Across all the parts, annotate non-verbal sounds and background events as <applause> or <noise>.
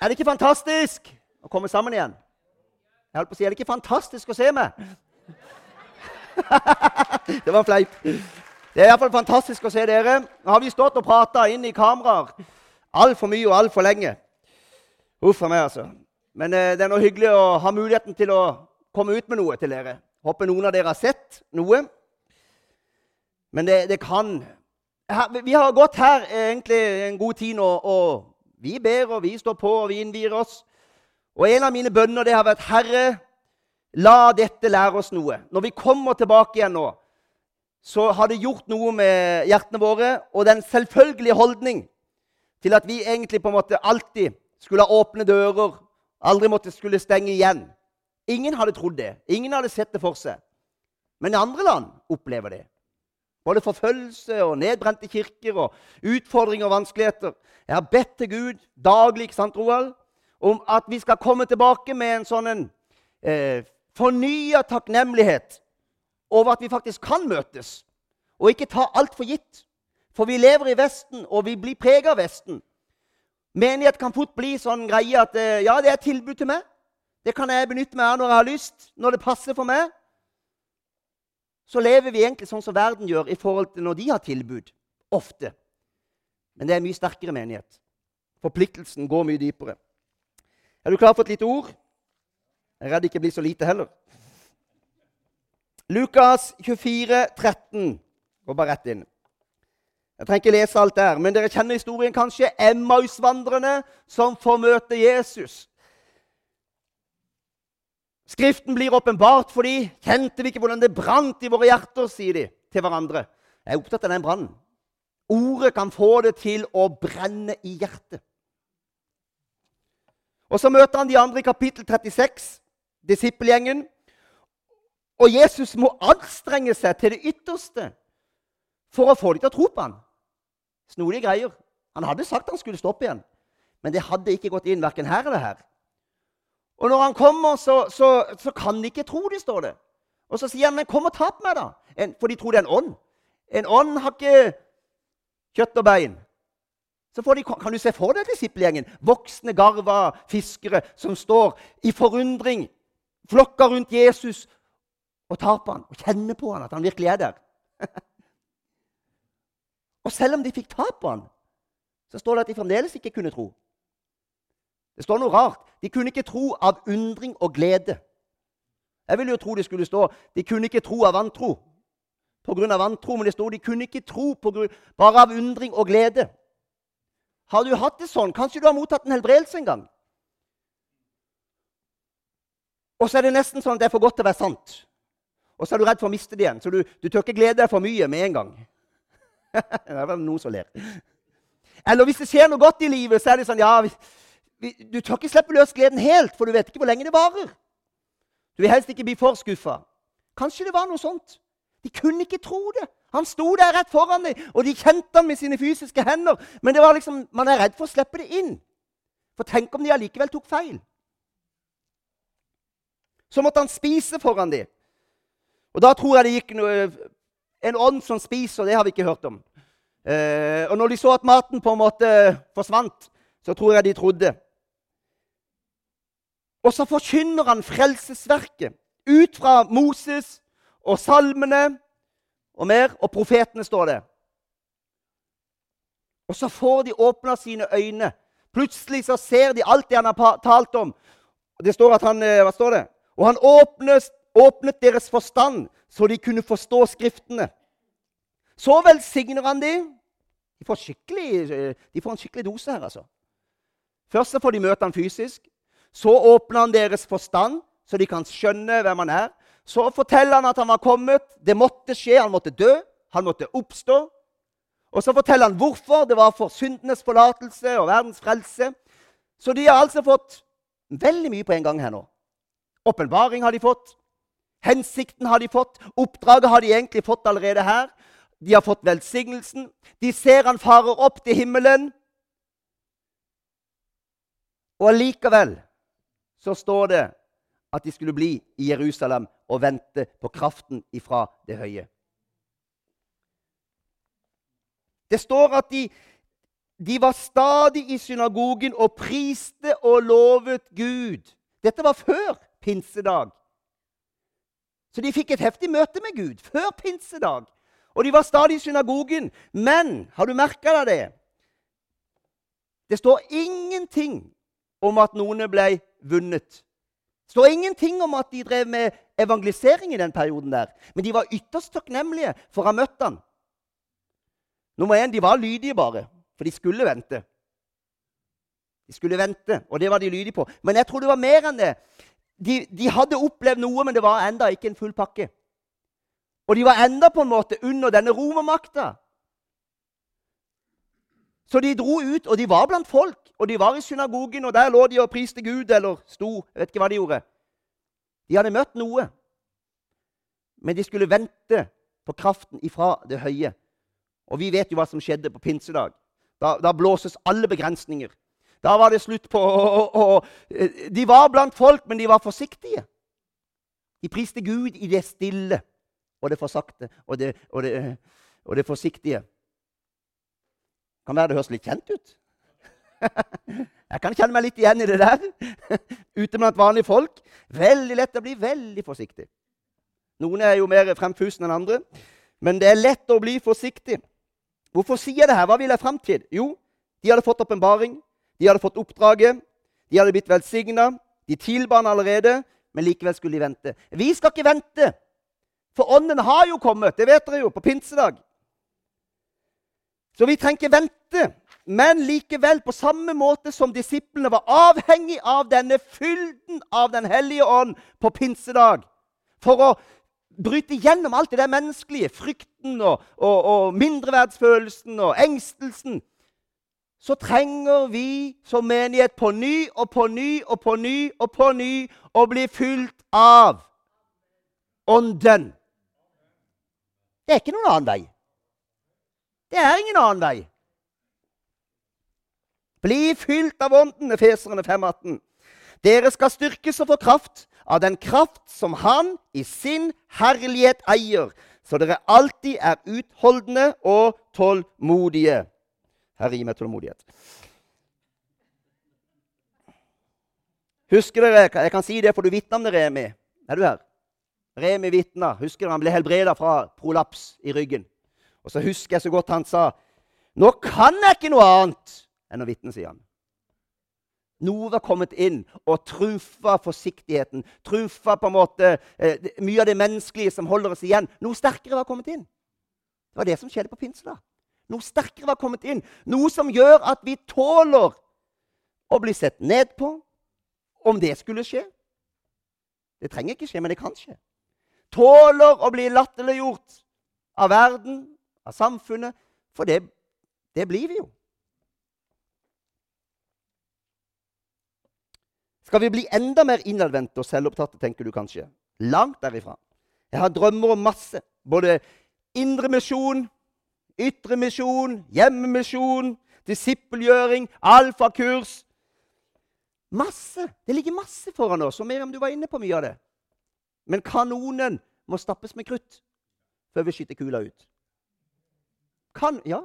Er det ikke fantastisk å komme sammen igjen? Jeg holdt på å si, Er det ikke fantastisk å se meg? <laughs> det var en fleip. Det er iallfall fantastisk å se dere. Nå har vi stått og prata inn i kameraer altfor mye og altfor lenge. Uff a meg, altså. Men eh, det er noe hyggelig å ha muligheten til å komme ut med noe til dere. Håper noen av dere har sett noe. Men det, det kan Vi har gått her egentlig en god tid nå, og vi ber og vi står på og vi innvier oss. Og en av mine bønner det har vært Herre, la dette lære oss noe. Når vi kommer tilbake igjen nå, så har det gjort noe med hjertene våre og den selvfølgelige holdning til at vi egentlig på en måte alltid skulle ha åpne dører, aldri måtte skulle stenge igjen. Ingen hadde trodd det. Ingen hadde sett det for seg. Men i andre land opplever det. Både forfølgelse og nedbrente kirker og utfordringer og vanskeligheter. Jeg har bedt til Gud daglig sant, Roald, om at vi skal komme tilbake med en sånn en, eh, fornya takknemlighet over at vi faktisk kan møtes, og ikke ta alt for gitt. For vi lever i Vesten, og vi blir preget av Vesten. Menighet kan fort bli sånn greie at eh, ja, det er et tilbud til meg. Det kan jeg benytte meg av når jeg har lyst, når det passer for meg. Så lever vi egentlig sånn som verden gjør i forhold til når de har tilbud. Ofte. Men det er en mye sterkere menighet. Forpliktelsen går mye dypere. Er du klar for et lite ord? Jeg er redd det ikke blir så lite heller. Lukas 24, 13. Går bare rett inn. Jeg trenger ikke lese alt der, men dere kjenner historien kanskje. Emmausvandrerne som får møte Jesus. Skriften blir åpenbart for de. Kjente vi ikke hvordan det brant i våre hjerter, sier de til hverandre. Jeg er opptatt av den brannen. Ordet kan få det til å brenne i hjertet. Og Så møter han de andre i kapittel 36, disippelgjengen. Og Jesus må anstrenge seg til det ytterste for å få dem til å tro på ham. Snodige greier. Han hadde sagt han skulle stoppe igjen, men det hadde ikke gått inn verken her eller her. Og når han kommer, så, så, så kan de ikke tro det, står det. Og så sier han, 'Men kom og ta på meg', da. En, for de tror det er en ånd. En ånd har ikke kjøtt og bein. Så de, kan du se for deg disippelgjengen. Voksne, garva fiskere som står i forundring, flokker rundt Jesus og tar på han og kjenner på han, at han virkelig er der. <laughs> Og selv om de fikk ta på han, så står det at de fremdeles ikke kunne tro. Det står noe rart. De kunne ikke tro av undring og glede. Jeg ville jo tro det skulle stå de kunne ikke tro av vantro. På grunn av vantro, men det sto de kunne ikke tro grunn, bare av undring og glede. Har du hatt det sånn? Kanskje du har mottatt en helbredelse en gang? Og så er det nesten sånn at det er for godt til å være sant. Og så er du redd for å miste det igjen, så du, du tør ikke glede deg for mye med en gang. <laughs> det er vel noen som ler. Eller hvis det skjer noe godt i livet, så er det sånn ja, Du tør ikke slippe løs gleden helt, for du vet ikke hvor lenge det varer. Du vil helst ikke bli for skuffa. Kanskje det var noe sånt. De kunne ikke tro det. Han sto der rett foran dem, og de kjente ham med sine fysiske hender. Men det var liksom, man er redd for å slippe det inn. For tenk om de allikevel tok feil. Så måtte han spise foran dem. Og da tror jeg det gikk noe en ånd som spiser, det har vi ikke hørt om. Eh, og når de så at maten på en måte forsvant, så tror jeg de trodde. Og så forkynner han frelsesverket ut fra Moses og salmene og mer, og profetene står det. Og så får de åpna sine øyne. Plutselig så ser de alt det han har talt om. Det står at han, eh, hva står det? Og han åpnet, åpnet deres forstand, så de kunne forstå Skriftene. Så velsigner han dem. De får, eh, de får en skikkelig dose her, altså. Først så får de møte han fysisk. Så åpner han deres forstand, så de kan skjønne hvem han er. Så forteller han at han var kommet. Det måtte skje. Han måtte dø. Han måtte oppstå. Og så forteller han hvorfor. Det var for syndenes forlatelse og verdens frelse. Så de har altså fått veldig mye på en gang her nå. Åpenbaring har de fått. Hensikten har de fått. Oppdraget har de egentlig fått allerede her. De har fått velsignelsen. De ser han farer opp til himmelen. Og allikevel så står det at de skulle bli i Jerusalem og vente på kraften ifra det høye. Det står at de, de var stadig i synagogen og priste og lovet Gud. Dette var før pinsedag. Så de fikk et heftig møte med Gud før pinsedag. Og de var stadig i synagogen. Men har du merka deg det? Det står ingenting om at noen ble vunnet. Det står ingenting om at de drev med evangelisering i den perioden der. Men de var ytterst takknemlige for å ha møtt han. Nummer én, de var lydige bare, for de skulle vente. De skulle vente, og det var de lydige på. Men jeg tror det var mer enn det. De, de hadde opplevd noe, men det var enda ikke en full pakke. Og de var enda på en måte under denne romermakta. Så de dro ut, og de var blant folk, og de var i synagogen, og der lå de og priste Gud, eller sto. Jeg vet ikke hva de gjorde. De hadde møtt noe, men de skulle vente på kraften ifra det høye. Og vi vet jo hva som skjedde på pinsedag. Da, da blåses alle begrensninger. Da var det slutt på å, å, å, De var blant folk, men de var forsiktige. De priste Gud i det stille og det forsakte og det, og det, og det forsiktige. Kan være det høres litt kjent ut. <laughs> Jeg kan kjenne meg litt igjen i det der. <laughs> Ute blant vanlige folk. Veldig lett å bli veldig forsiktig. Noen er jo mer fremfusende enn andre. Men det er lett å bli forsiktig. Hvorfor sier jeg det her? Hva vil jeg fram til? Jo, de hadde fått åpenbaring. De hadde fått oppdraget. De hadde blitt velsigna. De tilba han allerede, men likevel skulle de vente. Vi skal ikke vente, for ånden har jo kommet. Det vet dere jo, på pinsedag. Så vi trenger ikke vente. Men likevel, på samme måte som disiplene var avhengig av denne fylden av Den hellige ånd på pinsedag for å bryte gjennom alt det der menneskelige, frykten og, og, og mindreverdsfølelsen og engstelsen, så trenger vi som menighet på ny og på ny og på ny og på ny å bli fylt av Ånden. Det er ikke noen annen vei. Det er ingen annen vei. Bli fylt av Ånden, Efeserne 5,18. Dere skal styrkes og få kraft av den kraft som Han i sin herlighet eier, så dere alltid er utholdende og tålmodige. Herre, gi meg tålmodighet. Husker dere, Jeg kan si det, for du vitna om det, Remi. Er du her? Remi vitna. Husker dere, Han ble helbreda fra prolaps i ryggen. Og så husker jeg så godt han sa Nå kan jeg ikke noe annet enn å vitne, sier han. Noe var kommet inn og trumfa forsiktigheten. Trumfa på en måte eh, mye av det menneskelige som holder oss igjen. Noe sterkere var kommet inn. Det var det som skjedde på pinsedag. Noe sterkere var kommet inn. Noe som gjør at vi tåler å bli sett ned på. Om det skulle skje. Det trenger ikke skje, men det kan skje. Tåler å bli latterliggjort av verden, av samfunnet. For det, det blir vi jo. Skal vi bli enda mer innadvendte og selvopptatte, tenker du kanskje? Langt derifra. Jeg har drømmer om masse. Både indremisjon, ytremisjon, hjemmemisjon, disippelgjøring, alfakurs. Masse. Det ligger masse foran oss. Og Miriam, du var inne på mye av det. Men kanonen må stappes med krutt før vi skyter kula ut. Kan Ja.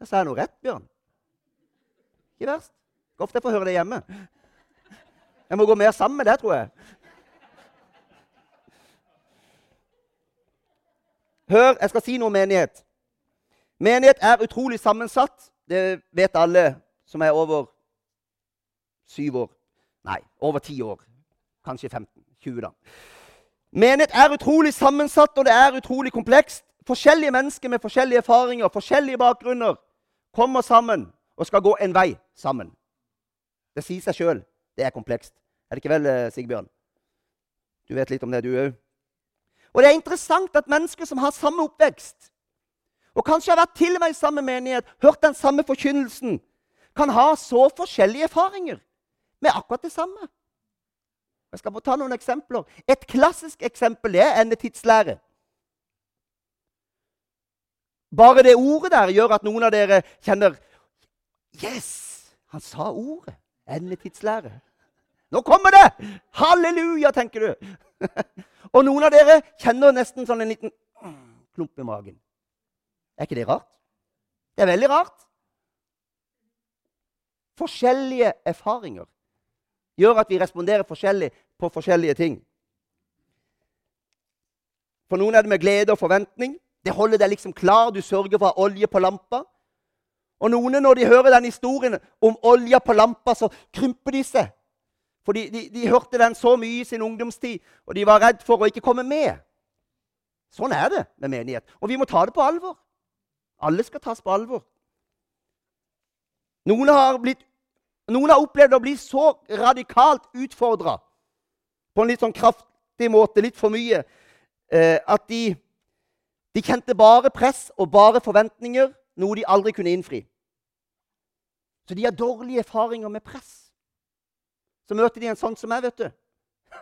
Jeg sa noe rett, Bjørn. Ikke verst. Ofte jeg får høre det hjemme. Jeg må gå mer sammen med det, tror jeg. Hør, jeg skal si noe om menighet. Menighet er utrolig sammensatt. Det vet alle som er over syv år. Nei, over ti år. Kanskje 15. 20, da. Menighet er utrolig sammensatt, og det er utrolig komplekst. Forskjellige mennesker med forskjellige erfaringer, forskjellige bakgrunner, kommer sammen og skal gå en vei sammen. Det sier seg sjøl. Det er komplekst. Er det ikke vel, eh, Sigbjørn? Du vet litt om det, du òg. Og det er interessant at mennesker som har samme oppvekst, og kanskje har vært til og med i samme menighet, hørt den samme forkynnelsen, kan ha så forskjellige erfaringer med akkurat det samme. Jeg skal ta noen eksempler. Et klassisk eksempel er endetidslære. Bare det ordet der gjør at noen av dere kjenner Yes! Han sa ordet. Endetidslære. Nå kommer det! Halleluja, tenker du. <laughs> Og noen av dere kjenner nesten sånn en liten klump i magen. Er ikke det rart? Det er veldig rart. forskjellige erfaringer gjør at vi responderer forskjellig på forskjellige ting. For noen er det med glede og forventning. Det holder deg liksom klar. Du sørger for å ha olje på lampa. Og noen, når de hører den historien om olja på lampa, så krymper de seg. For de, de, de, hørte den så mye i sin ungdomstid, og de var redd for å ikke komme med. Sånn er det med menighet. Og vi må ta det på alvor. Alle skal tas på alvor. Noen har, blitt, noen har opplevd å bli så radikalt utfordra på en litt sånn kraftig måte, litt for mye, eh, at de, de kjente bare press og bare forventninger, noe de aldri kunne innfri. Så de har dårlige erfaringer med press. Så møter de en sånn som meg, vet du.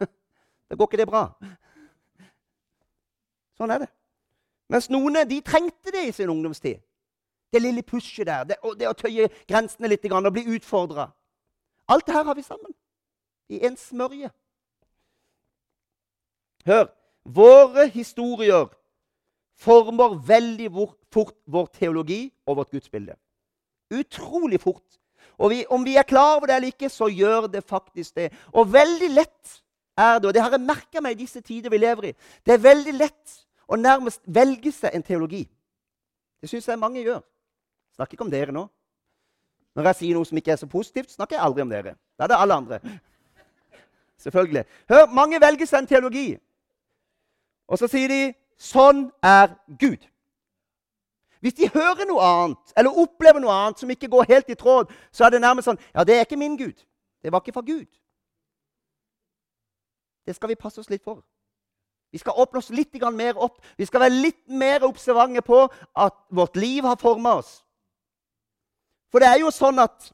<laughs> Da går ikke det bra. Sånn er det. Mens noen de trengte det i sin ungdomstid. Det lille pushet der, det, det å tøye grensene litt og bli utfordra. Alt det her har vi sammen i en smørje. Hør. Våre historier former veldig fort vår teologi og vårt gudsbilde. Utrolig fort. Og vi, om vi er klar over det eller ikke, så gjør det faktisk det. Og veldig lett er det, og det har jeg merka meg i disse tider vi lever i, det er veldig lett å nærmest velge seg en teologi. Det syns jeg mange gjør. Snakker ikke om dere nå. Når jeg sier noe som ikke er så positivt, snakker jeg aldri om dere. Da er det alle andre. Selvfølgelig. Hør, mange velger seg en teologi. Og så sier de 'Sånn er Gud'. Hvis de hører noe annet eller opplever noe annet som ikke går helt i tråd, så er det nærmest sånn 'Ja, det er ikke min Gud. Det var ikke fra Gud.' Det skal vi passe oss litt for. Vi skal åpne oss litt mer opp. Vi skal være litt mer observante på at vårt liv har forma oss. For det er jo sånn at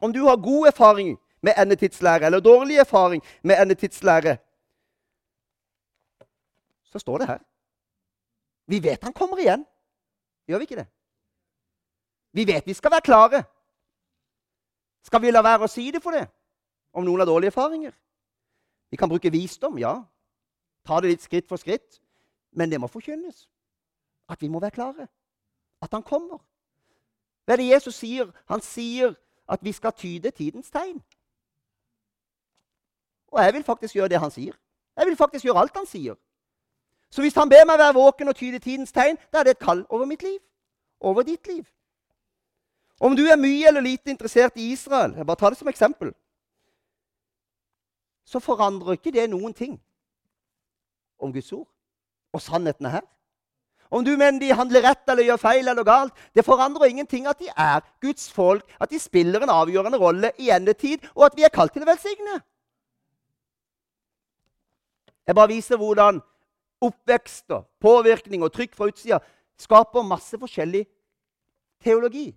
om du har god erfaring med endetidslære eller dårlig erfaring med endetidslære, så står det her. Vi vet han kommer igjen. Gjør vi ikke det? Vi vet vi skal være klare. Skal vi la være å si det for det om noen har dårlige erfaringer? Vi kan bruke visdom, ja. Ta det litt skritt for skritt. Men det må forkynnes. At vi må være klare. At han kommer. Hva er det Jesus sier? Han sier at vi skal tyde tidens tegn. Og jeg vil faktisk gjøre det han sier. Jeg vil faktisk gjøre alt han sier. Så hvis han ber meg være våken og tyde tidens tegn, da er det et kall over mitt liv. Over ditt liv. Om du er mye eller lite interessert i Israel, jeg bare tar det som eksempel, så forandrer ikke det noen ting om Guds ord og sannheten er her. Om du mener de handler rett eller gjør feil eller galt, det forandrer ingenting at de er Guds folk, at de spiller en avgjørende rolle i endetid, og at vi er kalt til å velsigne. Jeg bare viser hvordan oppvekst og påvirkning og trykk fra utsida skaper masse forskjellig teologi.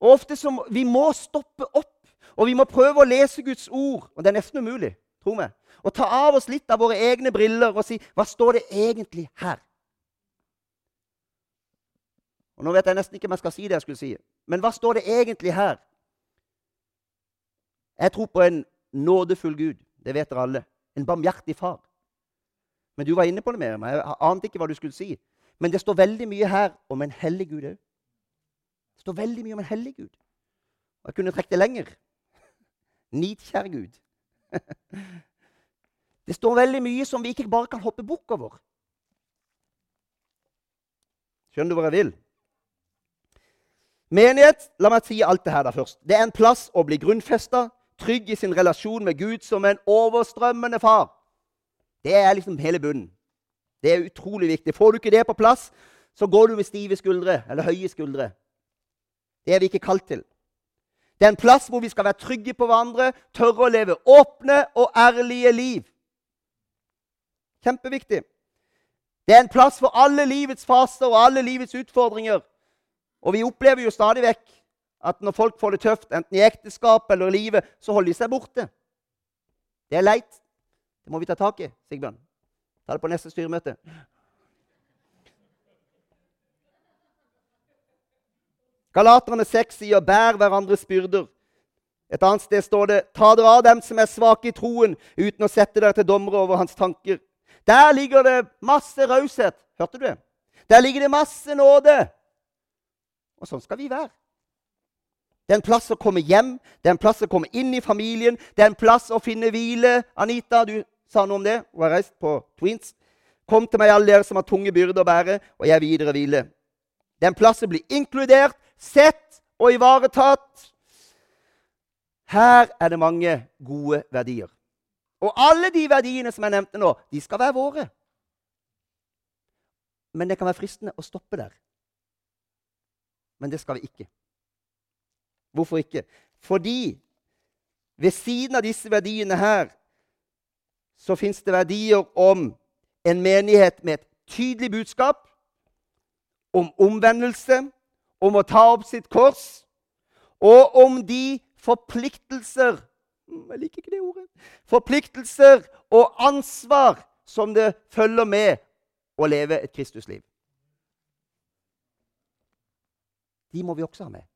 Og ofte så må, Vi må stoppe opp, og vi må prøve å lese Guds ord. Og det er nesten umulig, tro meg. Og ta av oss litt av våre egne briller og si hva står det egentlig her? Og Nå vet jeg nesten ikke om jeg skal si det jeg skulle si. Men hva står det egentlig her? Jeg tror på en nådefull Gud. Det vet dere alle. En barmhjertig far. Men du var inne på det med meg. Jeg ante ikke hva du skulle si. Men det står veldig mye her om en hellig Gud òg. Det står veldig mye om en hellig Gud. Og jeg kunne trukket det lenger. <laughs> Nitkjær Gud. <laughs> Det står veldig mye som vi ikke bare kan hoppe bukk over. Skjønner du hvor jeg vil? Menighet la meg si alt det her da først. Det er en plass å bli grunnfesta, trygg i sin relasjon med Gud som en overstrømmende far. Det er liksom hele bunnen. Det er utrolig viktig. Får du ikke det på plass, så går du med stive skuldre eller høye skuldre. Det er vi ikke kalt til. Det er en plass hvor vi skal være trygge på hverandre, tørre å leve åpne og ærlige liv. Kjempeviktig. Det er en plass for alle livets faser og alle livets utfordringer. Og vi opplever jo stadig vekk at når folk får det tøft, enten i ekteskap eller i livet, så holder de seg borte. Det er leit. Det må vi ta tak i, Sigbjørn. Ta det på neste styremøte. Galaterne 6 sier 'bær hverandres byrder'. Et annet sted står det 'ta dere av dem som er svake i troen', uten å sette dere til dommere over hans tanker. Der ligger det masse raushet. Hørte du det? Der ligger det masse nåde. Og sånn skal vi være. Det er en plass å komme hjem, det er en plass å komme inn i familien. Det er en plass å finne hvile. Anita, du sa noe om det. Hun har reist på Twins. Kom til meg, alle dere som har tunge byrder å bære, og jeg videre hvile. Det er en plass å bli inkludert, sett og ivaretatt. Her er det mange gode verdier. Og alle de verdiene som jeg nevnte nå, de skal være våre. Men det kan være fristende å stoppe der. Men det skal vi ikke. Hvorfor ikke? Fordi ved siden av disse verdiene her så fins det verdier om en menighet med et tydelig budskap, om omvendelse, om å ta opp sitt kors, og om de forpliktelser mm, Jeg liker ikke det ordet. Forpliktelser og ansvar som det følger med å leve et Kristusliv. De må vi også ha med.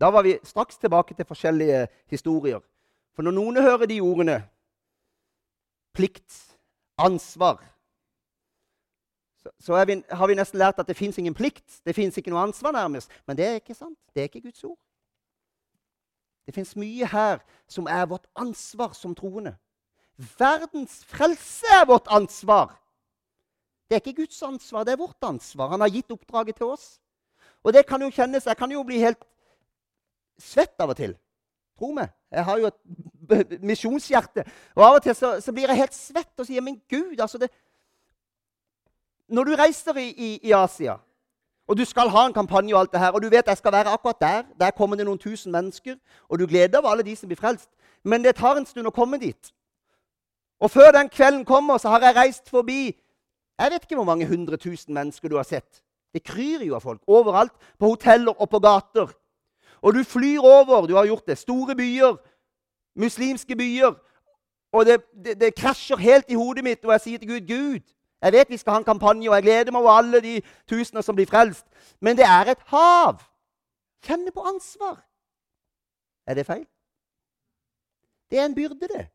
Da var vi straks tilbake til forskjellige historier. For når noen hører de ordene plikt, ansvar så, så vi, har vi nesten lært at det fins ingen plikt. Det fins ikke noe ansvar, nærmest. Men det er ikke sant. Det er ikke Guds ord. Det fins mye her som er vårt ansvar som troende. Verdens frelse er vårt ansvar. Det er ikke Guds ansvar, det er vårt ansvar. Han har gitt oppdraget til oss. Og det kan jo kjennes, Jeg kan jo bli helt svett av og til. Tro meg. Jeg har jo et misjonshjerte. Og av og til så, så, blir jeg helt svett og sier, 'Men Gud' altså det, Når du reiser i, i, i, Asia, og du skal ha en kampanje, og alt det her, og du vet jeg skal være akkurat der Der kommer det noen tusen mennesker, og du gleder over alle de som blir frelst. Men det tar en stund å komme dit. Og før den kvelden kommer, så har jeg reist forbi Jeg vet ikke hvor mange hundre tusen mennesker du har sett. Det kryr jo av folk overalt, på hoteller og på gater. Og du flyr over, du har gjort det, store byer, muslimske byer. Og det, det, det krasjer helt i hodet mitt, og jeg sier til Gud Gud, jeg vet vi skal ha en kampanje, og jeg gleder meg over alle de tusener som blir frelst. Men det er et hav. Kjenne på ansvar. Er det feil? Det er en byrde, det.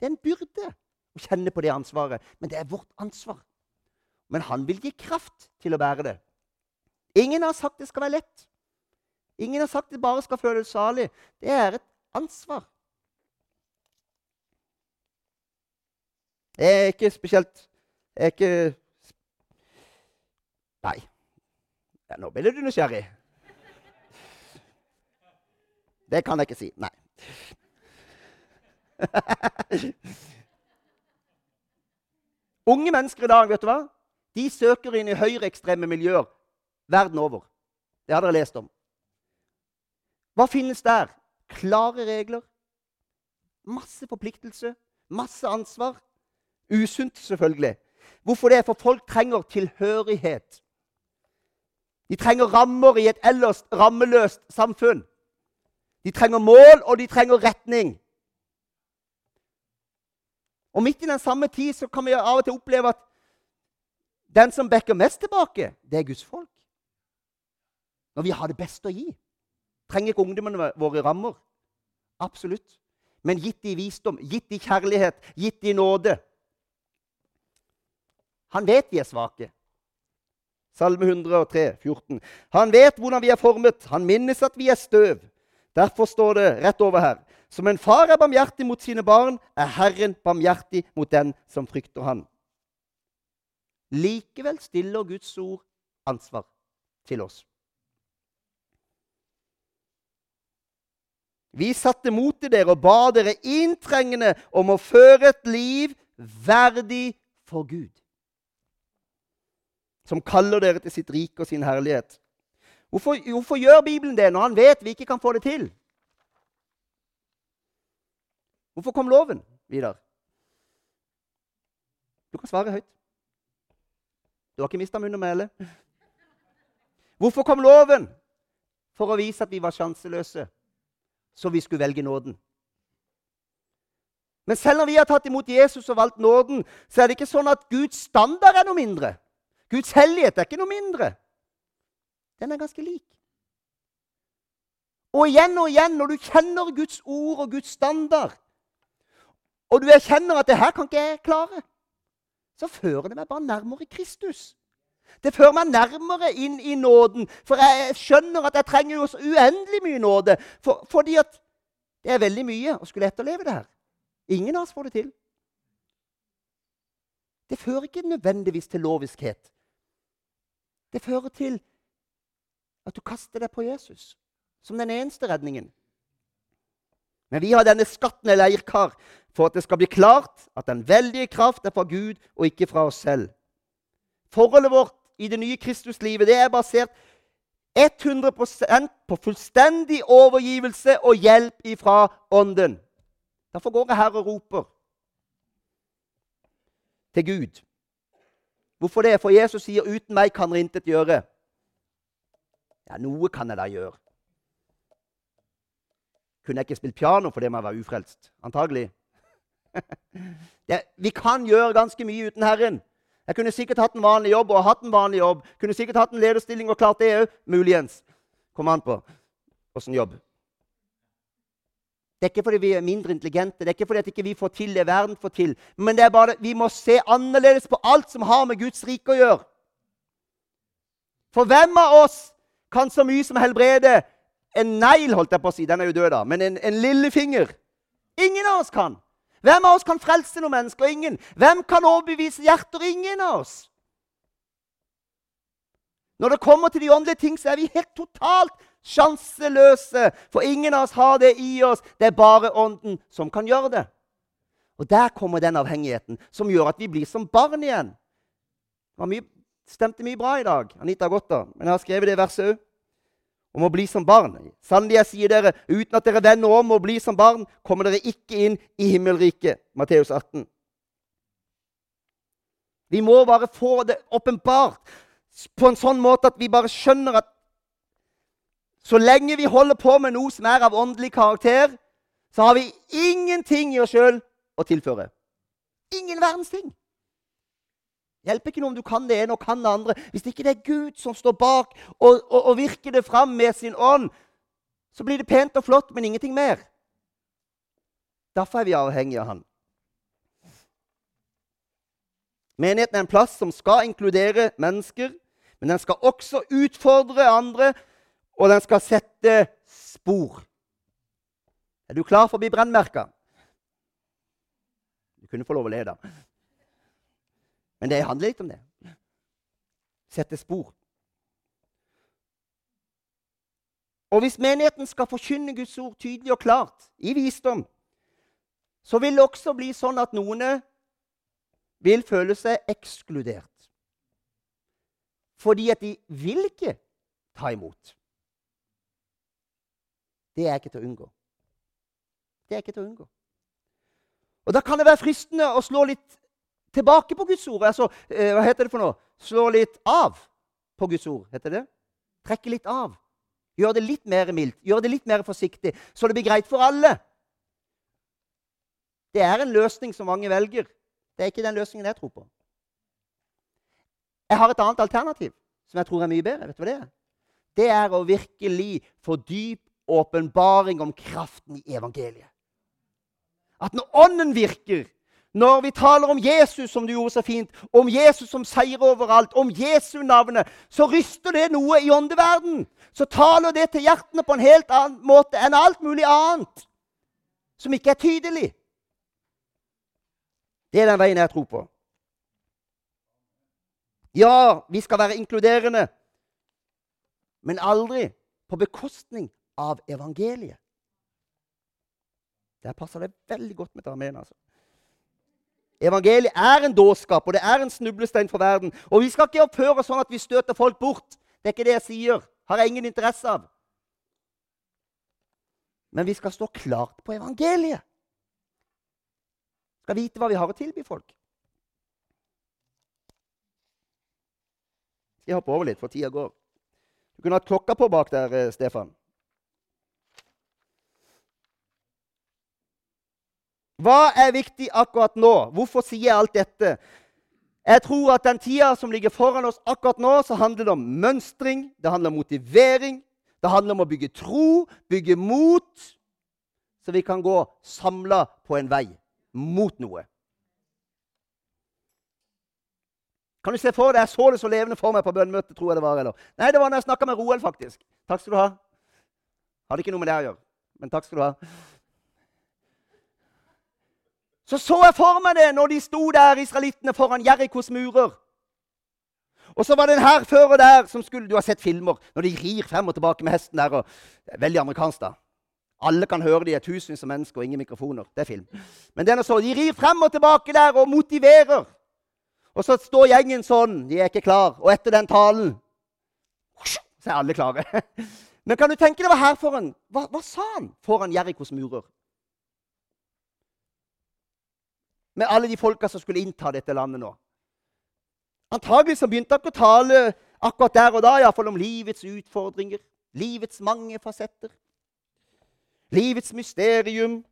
Det er en byrde å kjenne på det ansvaret. Men det er vårt ansvar. Men han vil gi kraft til å bære det. Ingen har sagt det skal være lett. Ingen har sagt at de bare skal føle seg salig. Det er et ansvar. Det er ikke spesielt Det er ikke Nei. Ja, nå ble du nysgjerrig. Det kan jeg ikke si. Nei. <laughs> Unge mennesker i dag vet du hva? De søker inn i høyreekstreme miljøer verden over. Det har dere lest om. Hva finnes der? Klare regler. Masse forpliktelse, masse ansvar. Usunt, selvfølgelig. Hvorfor det? For folk trenger tilhørighet. De trenger rammer i et ellers rammeløst samfunn. De trenger mål, og de trenger retning. Og midt i den samme tid så kan vi av og til oppleve at den som bekker mest tilbake, det er Guds folk. Når vi har det beste å gi. Trenger ikke ungdommene våre rammer? Absolutt. Men gitt i visdom, gitt i kjærlighet, gitt i nåde. Han vet vi er svake. Salme 103, 14. Han vet hvordan vi er formet. Han minnes at vi er støv. Derfor står det rett over her. Som en far er barmhjertig mot sine barn, er Herren barmhjertig mot den som frykter han. Likevel stiller Guds ord ansvar til oss. Vi satte mot til dere og ba dere inntrengende om å føre et liv verdig for Gud. Som kaller dere til sitt rike og sin herlighet. Hvorfor, hvorfor gjør Bibelen det når han vet vi ikke kan få det til? Hvorfor kom loven, Vidar? Du kan svare høyt. Du har ikke mista munnen med mæle. Hvorfor kom loven? For å vise at vi var sjanseløse så vi skulle velge nåden. Men selv når vi har tatt imot Jesus og valgt nåden, så er det ikke sånn at Guds standard er noe mindre. Guds hellighet er ikke noe mindre. Den er ganske lik. Og igjen og igjen, når du kjenner Guds ord og Guds standard, og du erkjenner at det her kan ikke jeg klare, så fører det meg bare nærmere Kristus. Det fører meg nærmere inn i nåden. For jeg skjønner at jeg trenger jo så uendelig mye nåde. For, fordi at det er veldig mye å skulle etterleve det her. Ingen av oss får det til. Det fører ikke nødvendigvis til loviskhet. Det fører til at du kaster deg på Jesus som den eneste redningen. Men vi har denne skatten i leirkar for at det skal bli klart at den veldige kraft er fra Gud og ikke fra oss selv. Forholdet vårt i det nye Kristuslivet det er basert 100% på fullstendig overgivelse og hjelp ifra Ånden. Derfor går jeg her og roper til Gud. Hvorfor det? For Jesus sier 'uten meg kan dere intet gjøre'. Ja, noe kan jeg da gjøre. Kunne jeg ikke spilt piano fordi jeg var ufrelst? Antagelig. <laughs> Det, vi kan gjøre ganske mye uten Herren. Jeg kunne sikkert hatt en vanlig jobb og hatt en vanlig jobb. Kunne sikkert hatt en lederstilling og klart det òg. Muligens. Kom an på åssen jobb. Det er ikke fordi vi er mindre intelligente, det er ikke fordi ikke vi får til det verden får til. Men det er bare vi må se annerledes på alt som har med Guds rike å gjøre. For hvem av oss kan så mye som helbrede en negl, holdt jeg på å si, den er jo død, da, men en, en lillefinger? Ingen av oss kan. Hvem av oss kan frelse noen mennesker? Ingen. Hvem kan overbevise hjerter? Ingen av oss. Når det kommer til de åndelige ting, så er vi helt totalt sjanseløse. For ingen av oss har det i oss. Det er bare Ånden som kan gjøre det. Og der kommer den avhengigheten som gjør at vi blir som barn igjen. Det mye, stemte mye bra i dag. Anita har. Men jeg har skrevet det verset òg om å bli som barn. Sannelig, jeg sier dere, uten at dere vender om og blir som barn, kommer dere ikke inn i himmelriket. Matteus 18. Vi må bare få det åpenbart på en sånn måte at vi bare skjønner at så lenge vi holder på med noe som er av åndelig karakter, så har vi ingenting i oss sjøl å tilføre. Ingen verdens ting. Hjelper ikke noe om du kan det ene og kan det andre. Hvis ikke det er Gud som står bak og, og, og virker det fram med sin ånd, så blir det pent og flott, men ingenting mer. Derfor er vi avhengige av Han. Menigheten er en plass som skal inkludere mennesker, men den skal også utfordre andre, og den skal sette spor. Er du klar for å bli brennmerka? Du kunne få lov å le, da. Men det handler litt om det. Sette spor. Og hvis menigheten skal forkynne Guds ord tydelig og klart, i visdom, så vil det også bli sånn at noen vil føle seg ekskludert. Fordi at de vil ikke ta imot. Det er ikke til å unngå. Det er ikke til å unngå. Og Da kan det være fristende å slå litt tilbake på Guds ord. Altså, eh, hva heter det for noe? Slå litt av på Guds ord. heter det? Trekke litt av. Gjør det litt mer mildt, gjør det litt mer forsiktig, så det blir greit for alle. Det er en løsning som mange velger. Det er ikke den løsningen jeg tror på. Jeg har et annet alternativ som jeg tror er mye bedre. Vet du hva Det er Det er å virkelig få dyp åpenbaring om kraften i evangeliet. At når Ånden virker, når vi taler om Jesus, som du gjorde så fint, om Jesus som seier overalt, om Jesu navnet, så ryster det noe i åndeverden. Så taler det til hjertene på en helt annen måte enn alt mulig annet som ikke er tydelig. Det er den veien jeg tror på. Ja, vi skal være inkluderende, men aldri på bekostning av evangeliet. Der passer det veldig godt med Amen. altså. Evangeliet er en dårskap, og det er en snublestein for verden. Og vi skal ikke oppføre oss sånn at vi støter folk bort. Det er ikke det jeg sier. Har jeg ingen interesse av. Men vi skal stå klart på evangeliet. Skal vite hva vi har å tilby folk. Jeg hopper over litt, for tida går. Du kunne hatt klokka på bak der, eh, Stefan. Hva er viktig akkurat nå? Hvorfor sier jeg alt dette? Jeg tror at den tida som ligger foran oss akkurat nå, så handler det om mønstring, det handler om motivering, det handler om å bygge tro, bygge mot, så vi kan gå samla på en vei mot noe. Kan du se for deg, Jeg så det så levende for meg på bønnemøtet. tror jeg det var, eller? Nei, det var når jeg snakka med Roald, faktisk. Takk skal du ha. Hadde ikke noe med det å gjøre, men takk skal du ha. Så så jeg for meg det når de sto der, israelittene, foran Jerikos murer. Og så var det en hærfører der som skulle Du har sett filmer når de rir frem og tilbake med hesten der. og Veldig amerikansk, da. Alle kan høre de er tusenvis av mennesker og ingen mikrofoner. Det er film. Men det er så, de rir frem og tilbake der og motiverer. Og så står gjengen sånn. De er ikke klar. Og etter den talen så er alle klare. <laughs> Men kan du tenke deg hva hærføreren hva, hva sa han foran Jerikos murer? Med alle de folka som skulle innta dette landet nå. Antagelig så begynte han ikke å tale akkurat der og da i fall om livets utfordringer, livets mange fasetter, livets mysterium,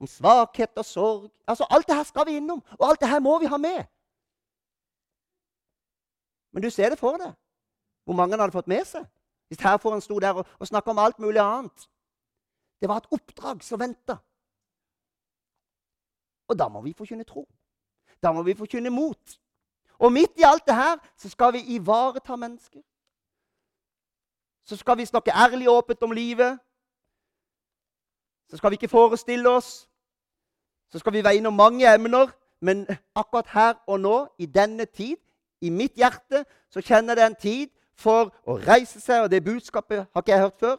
om svakhet og sorg. Altså, Alt det her skal vi innom, og alt det her må vi ha med. Men du ser det for deg, hvor mange han hadde fått med seg. Hvis hærføreren sto der og, og snakka om alt mulig annet. Det var et oppdrag som venta. Og da må vi forkynne tro. Da må vi forkynne mot. Og midt i alt det her så skal vi ivareta mennesker. Så skal vi snakke ærlig og åpent om livet. Så skal vi ikke forestille oss. Så skal vi veie innom mange emner. Men akkurat her og nå, i denne tid, i mitt hjerte, så kjenner det en tid for å reise seg. Og det budskapet har ikke jeg hørt før.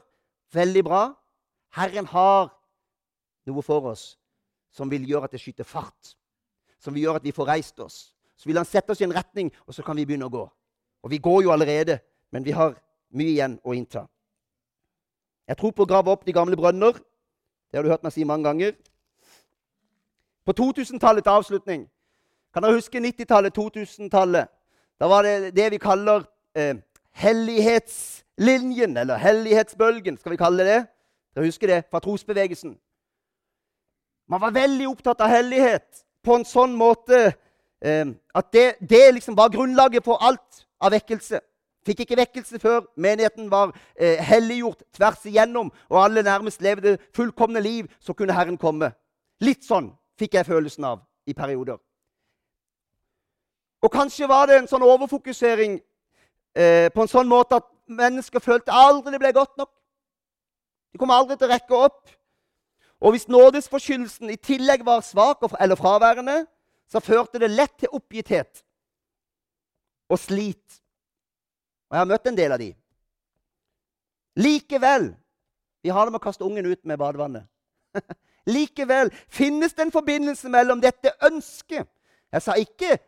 Veldig bra. Herren har noe for oss som vil gjøre at det skyter fart som vil gjøre at vi får reist oss. Så vil han sette oss i en retning, og så kan vi begynne å gå. Og vi går jo allerede, men vi har mye igjen å innta. Jeg tror på å grave opp de gamle brønner. Det har du hørt meg si mange ganger. På 2000-tallets avslutning Kan dere huske 90-tallet, 2000-tallet? Da var det det vi kaller eh, hellighetslinjen, eller hellighetsbølgen, skal vi kalle det. Dere husker det fra trosbevegelsen. Man var veldig opptatt av hellighet på en sånn måte eh, at det, det, liksom var grunnlaget for alt av vekkelse. Fikk ikke vekkelse før menigheten var eh, helliggjort tvers igjennom, og alle nærmest levde fullkomne liv, så kunne Herren komme. Litt sånn fikk jeg følelsen av i perioder. Og kanskje var det en sånn overfokusering eh, på en sånn måte at mennesker følte aldri det ble godt nok. De kom aldri til å rekke opp. Og hvis nådesforkynnelsen i tillegg var svak eller fraværende, så førte det lett til oppgitthet og slit. Og jeg har møtt en del av de. Likevel Vi har det med å kaste ungen ut med badevannet. <laughs> Likevel finnes det en forbindelse mellom dette ønsket Jeg sa ikke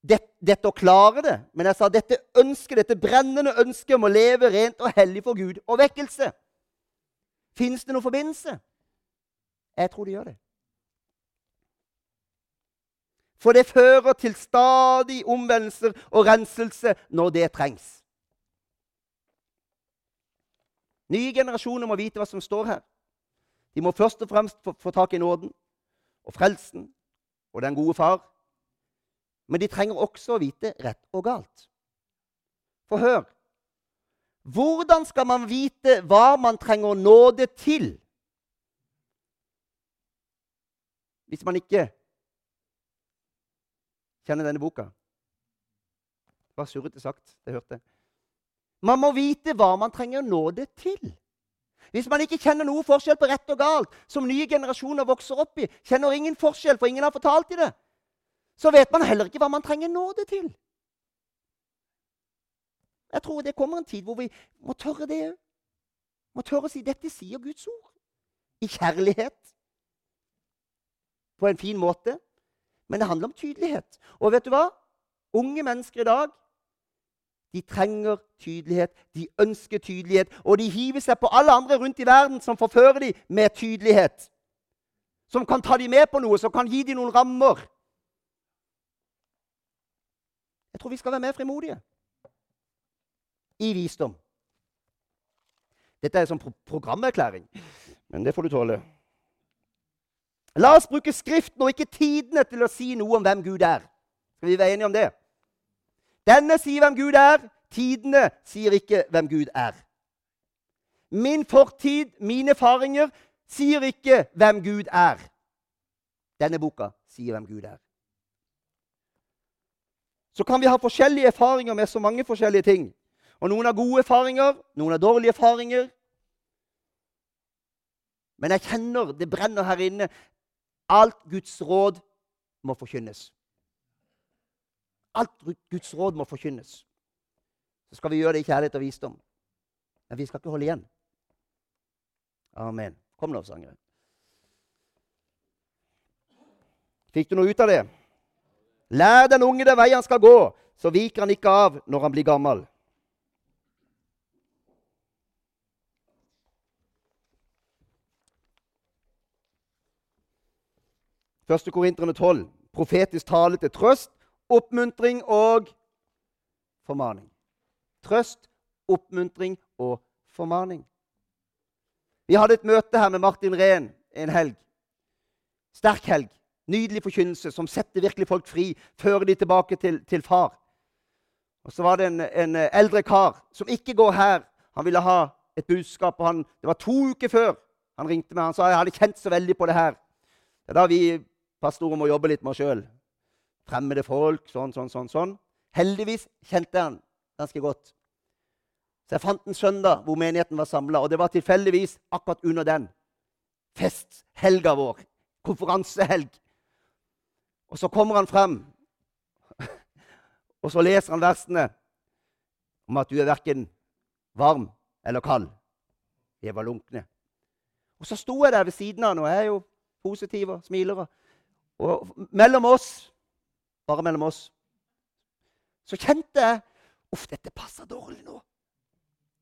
det, dette å klare det, men jeg sa dette ønsket, dette brennende ønsket om å leve rent og hellig for Gud og vekkelse. Fins det noen forbindelse? Jeg tror det gjør det. For det fører til stadig omvendelser og renselse når det trengs. Nye generasjoner må vite hva som står her. De må først og fremst få, få tak i nåden og frelsen og den gode far. Men de trenger også å vite rett og galt. For hør hvordan skal man vite hva man trenger nåde til? Hvis man ikke kjenner denne boka. Det var surrete sagt. det hørte jeg. Man må vite hva man trenger nåde til. Hvis man ikke kjenner noe forskjell på rett og galt, som nye generasjoner vokser opp i, kjenner ingen forskjell, for ingen har fortalt i det, så vet man heller ikke hva man trenger nåde til. Jeg tror det kommer en tid hvor vi må tørre det òg. Må tørre å si dette sier Guds ord. I kjærlighet. På en fin måte. Men det handler om tydelighet. Og vet du hva? Unge mennesker i dag de trenger tydelighet, de ønsker tydelighet, og de hiver seg på alle andre rundt i verden som forfører dem med tydelighet. Som kan ta dem med på noe, som kan gi dem noen rammer. Jeg tror vi skal være mer frimodige i visdom. Dette er en sånn programerklæring, men det får du tåle. La oss bruke Skriften og ikke tidene til å si noe om hvem Gud er. Skal vi være enige om det? Denne sier hvem Gud er. Tidene sier ikke hvem Gud er. Min fortid, mine erfaringer, sier ikke hvem Gud er. Denne boka sier hvem Gud er. Så kan vi ha forskjellige erfaringer med så mange forskjellige ting. Og noen har gode erfaringer, noen har dårlige erfaringer. Men jeg kjenner det brenner her inne. Alt Guds råd må forkynnes. Alt Guds råd må forkynnes. Så skal vi gjøre det i kjærlighet og visdom. Men vi skal ikke holde igjen. Amen. Kom nå, sangere. Fikk du noe ut av det? Lær den unge den vei han skal gå, så viker han ikke av når han blir gammel. Første Korinterne 12. Profetisk tale til trøst, oppmuntring og formaning. Trøst, oppmuntring og formaning. Vi hadde et møte her med Martin Rehn en helg. Sterk helg. Nydelig forkynnelse som setter virkelig folk fri, fører de tilbake til, til far. Og Så var det en, en, eldre kar som ikke går her. Han ville ha et budskap. og han, Det var to uker før han ringte meg. Han sa jeg hadde kjent så veldig på det her. Det er da vi pastorer må jobbe litt med oss sjøl. Fremmede folk, sånn, sånn, sånn. sånn. Heldigvis kjente jeg han ganske godt. Så jeg fant en søndag hvor menigheten var samla, og det var tilfeldigvis akkurat under den. Festhelga vår. Konferansehelg. Og så kommer han frem, og så leser han versene om at du er verken varm eller kald. Jeg var lunkne. Og så sto jeg der ved siden av han, og jeg er jo positiv og smiler. Og mellom oss, bare mellom oss, så kjente jeg Uff, dette passer dårlig nå.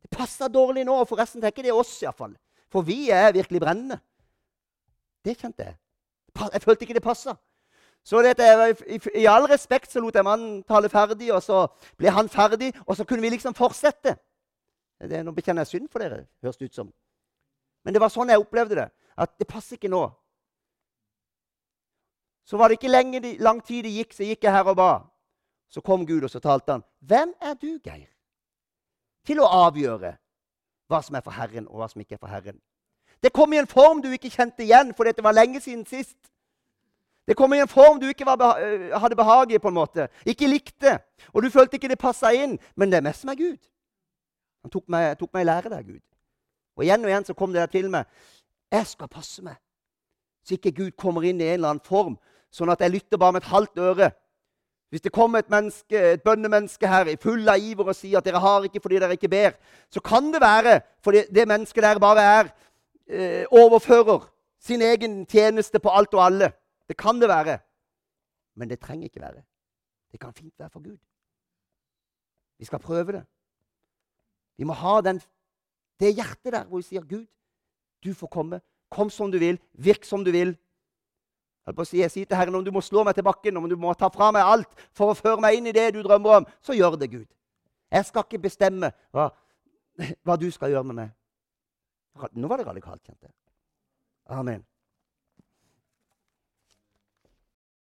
Det passer dårlig nå. Og forresten tenker det er oss, iallfall. For vi er virkelig brennende. Det kjente jeg. Jeg følte ikke det passa. Så dette, I all respekt så lot jeg mannen tale ferdig, og så ble han ferdig, og så kunne vi liksom fortsette. Det, nå bekjenner jeg synd for dere, høres det ut som. Men det var sånn jeg opplevde det. At det passer ikke nå. Så var det ikke lenge, lang tid det gikk, så gikk jeg her og ba. Så kom Gud, og så talte han. Hvem er du, Geir, til å avgjøre hva som er for Herren, og hva som ikke er for Herren? Det kom i en form du ikke kjente igjen, for dette var lenge siden sist. Det kom i en form du ikke beha øh, hadde behag i, på en måte. Ikke likte. Og du følte ikke det passa inn. Men det er mest som er Gud. Han tok meg, tok meg i lære der, Gud. Og igjen og igjen så kom det der til meg. Jeg skal passe meg, så ikke Gud kommer inn i en eller annen form, sånn at jeg lytter bare med et halvt øre hvis det kommer et, menneske, et bønnemenneske her full av iver og sier at dere har ikke fordi dere ikke ber, så kan det være fordi det mennesket der bare er eh, overfører sin egen tjeneste på alt og alle. Det kan det være. Men det trenger ikke være. Det kan fint være for Gud. Vi skal prøve det. Vi må ha den, det hjertet der hvor vi sier, 'Gud, du får komme. Kom som du vil. Virk som du vil. Jeg sier til Herren om du må slå meg til bakken, om du må ta fra meg alt for å føre meg inn i det du drømmer om, så gjør det, Gud. Jeg skal ikke bestemme hva, hva du skal gjøre med meg. Nå var det radikalt, kjente jeg. Amen.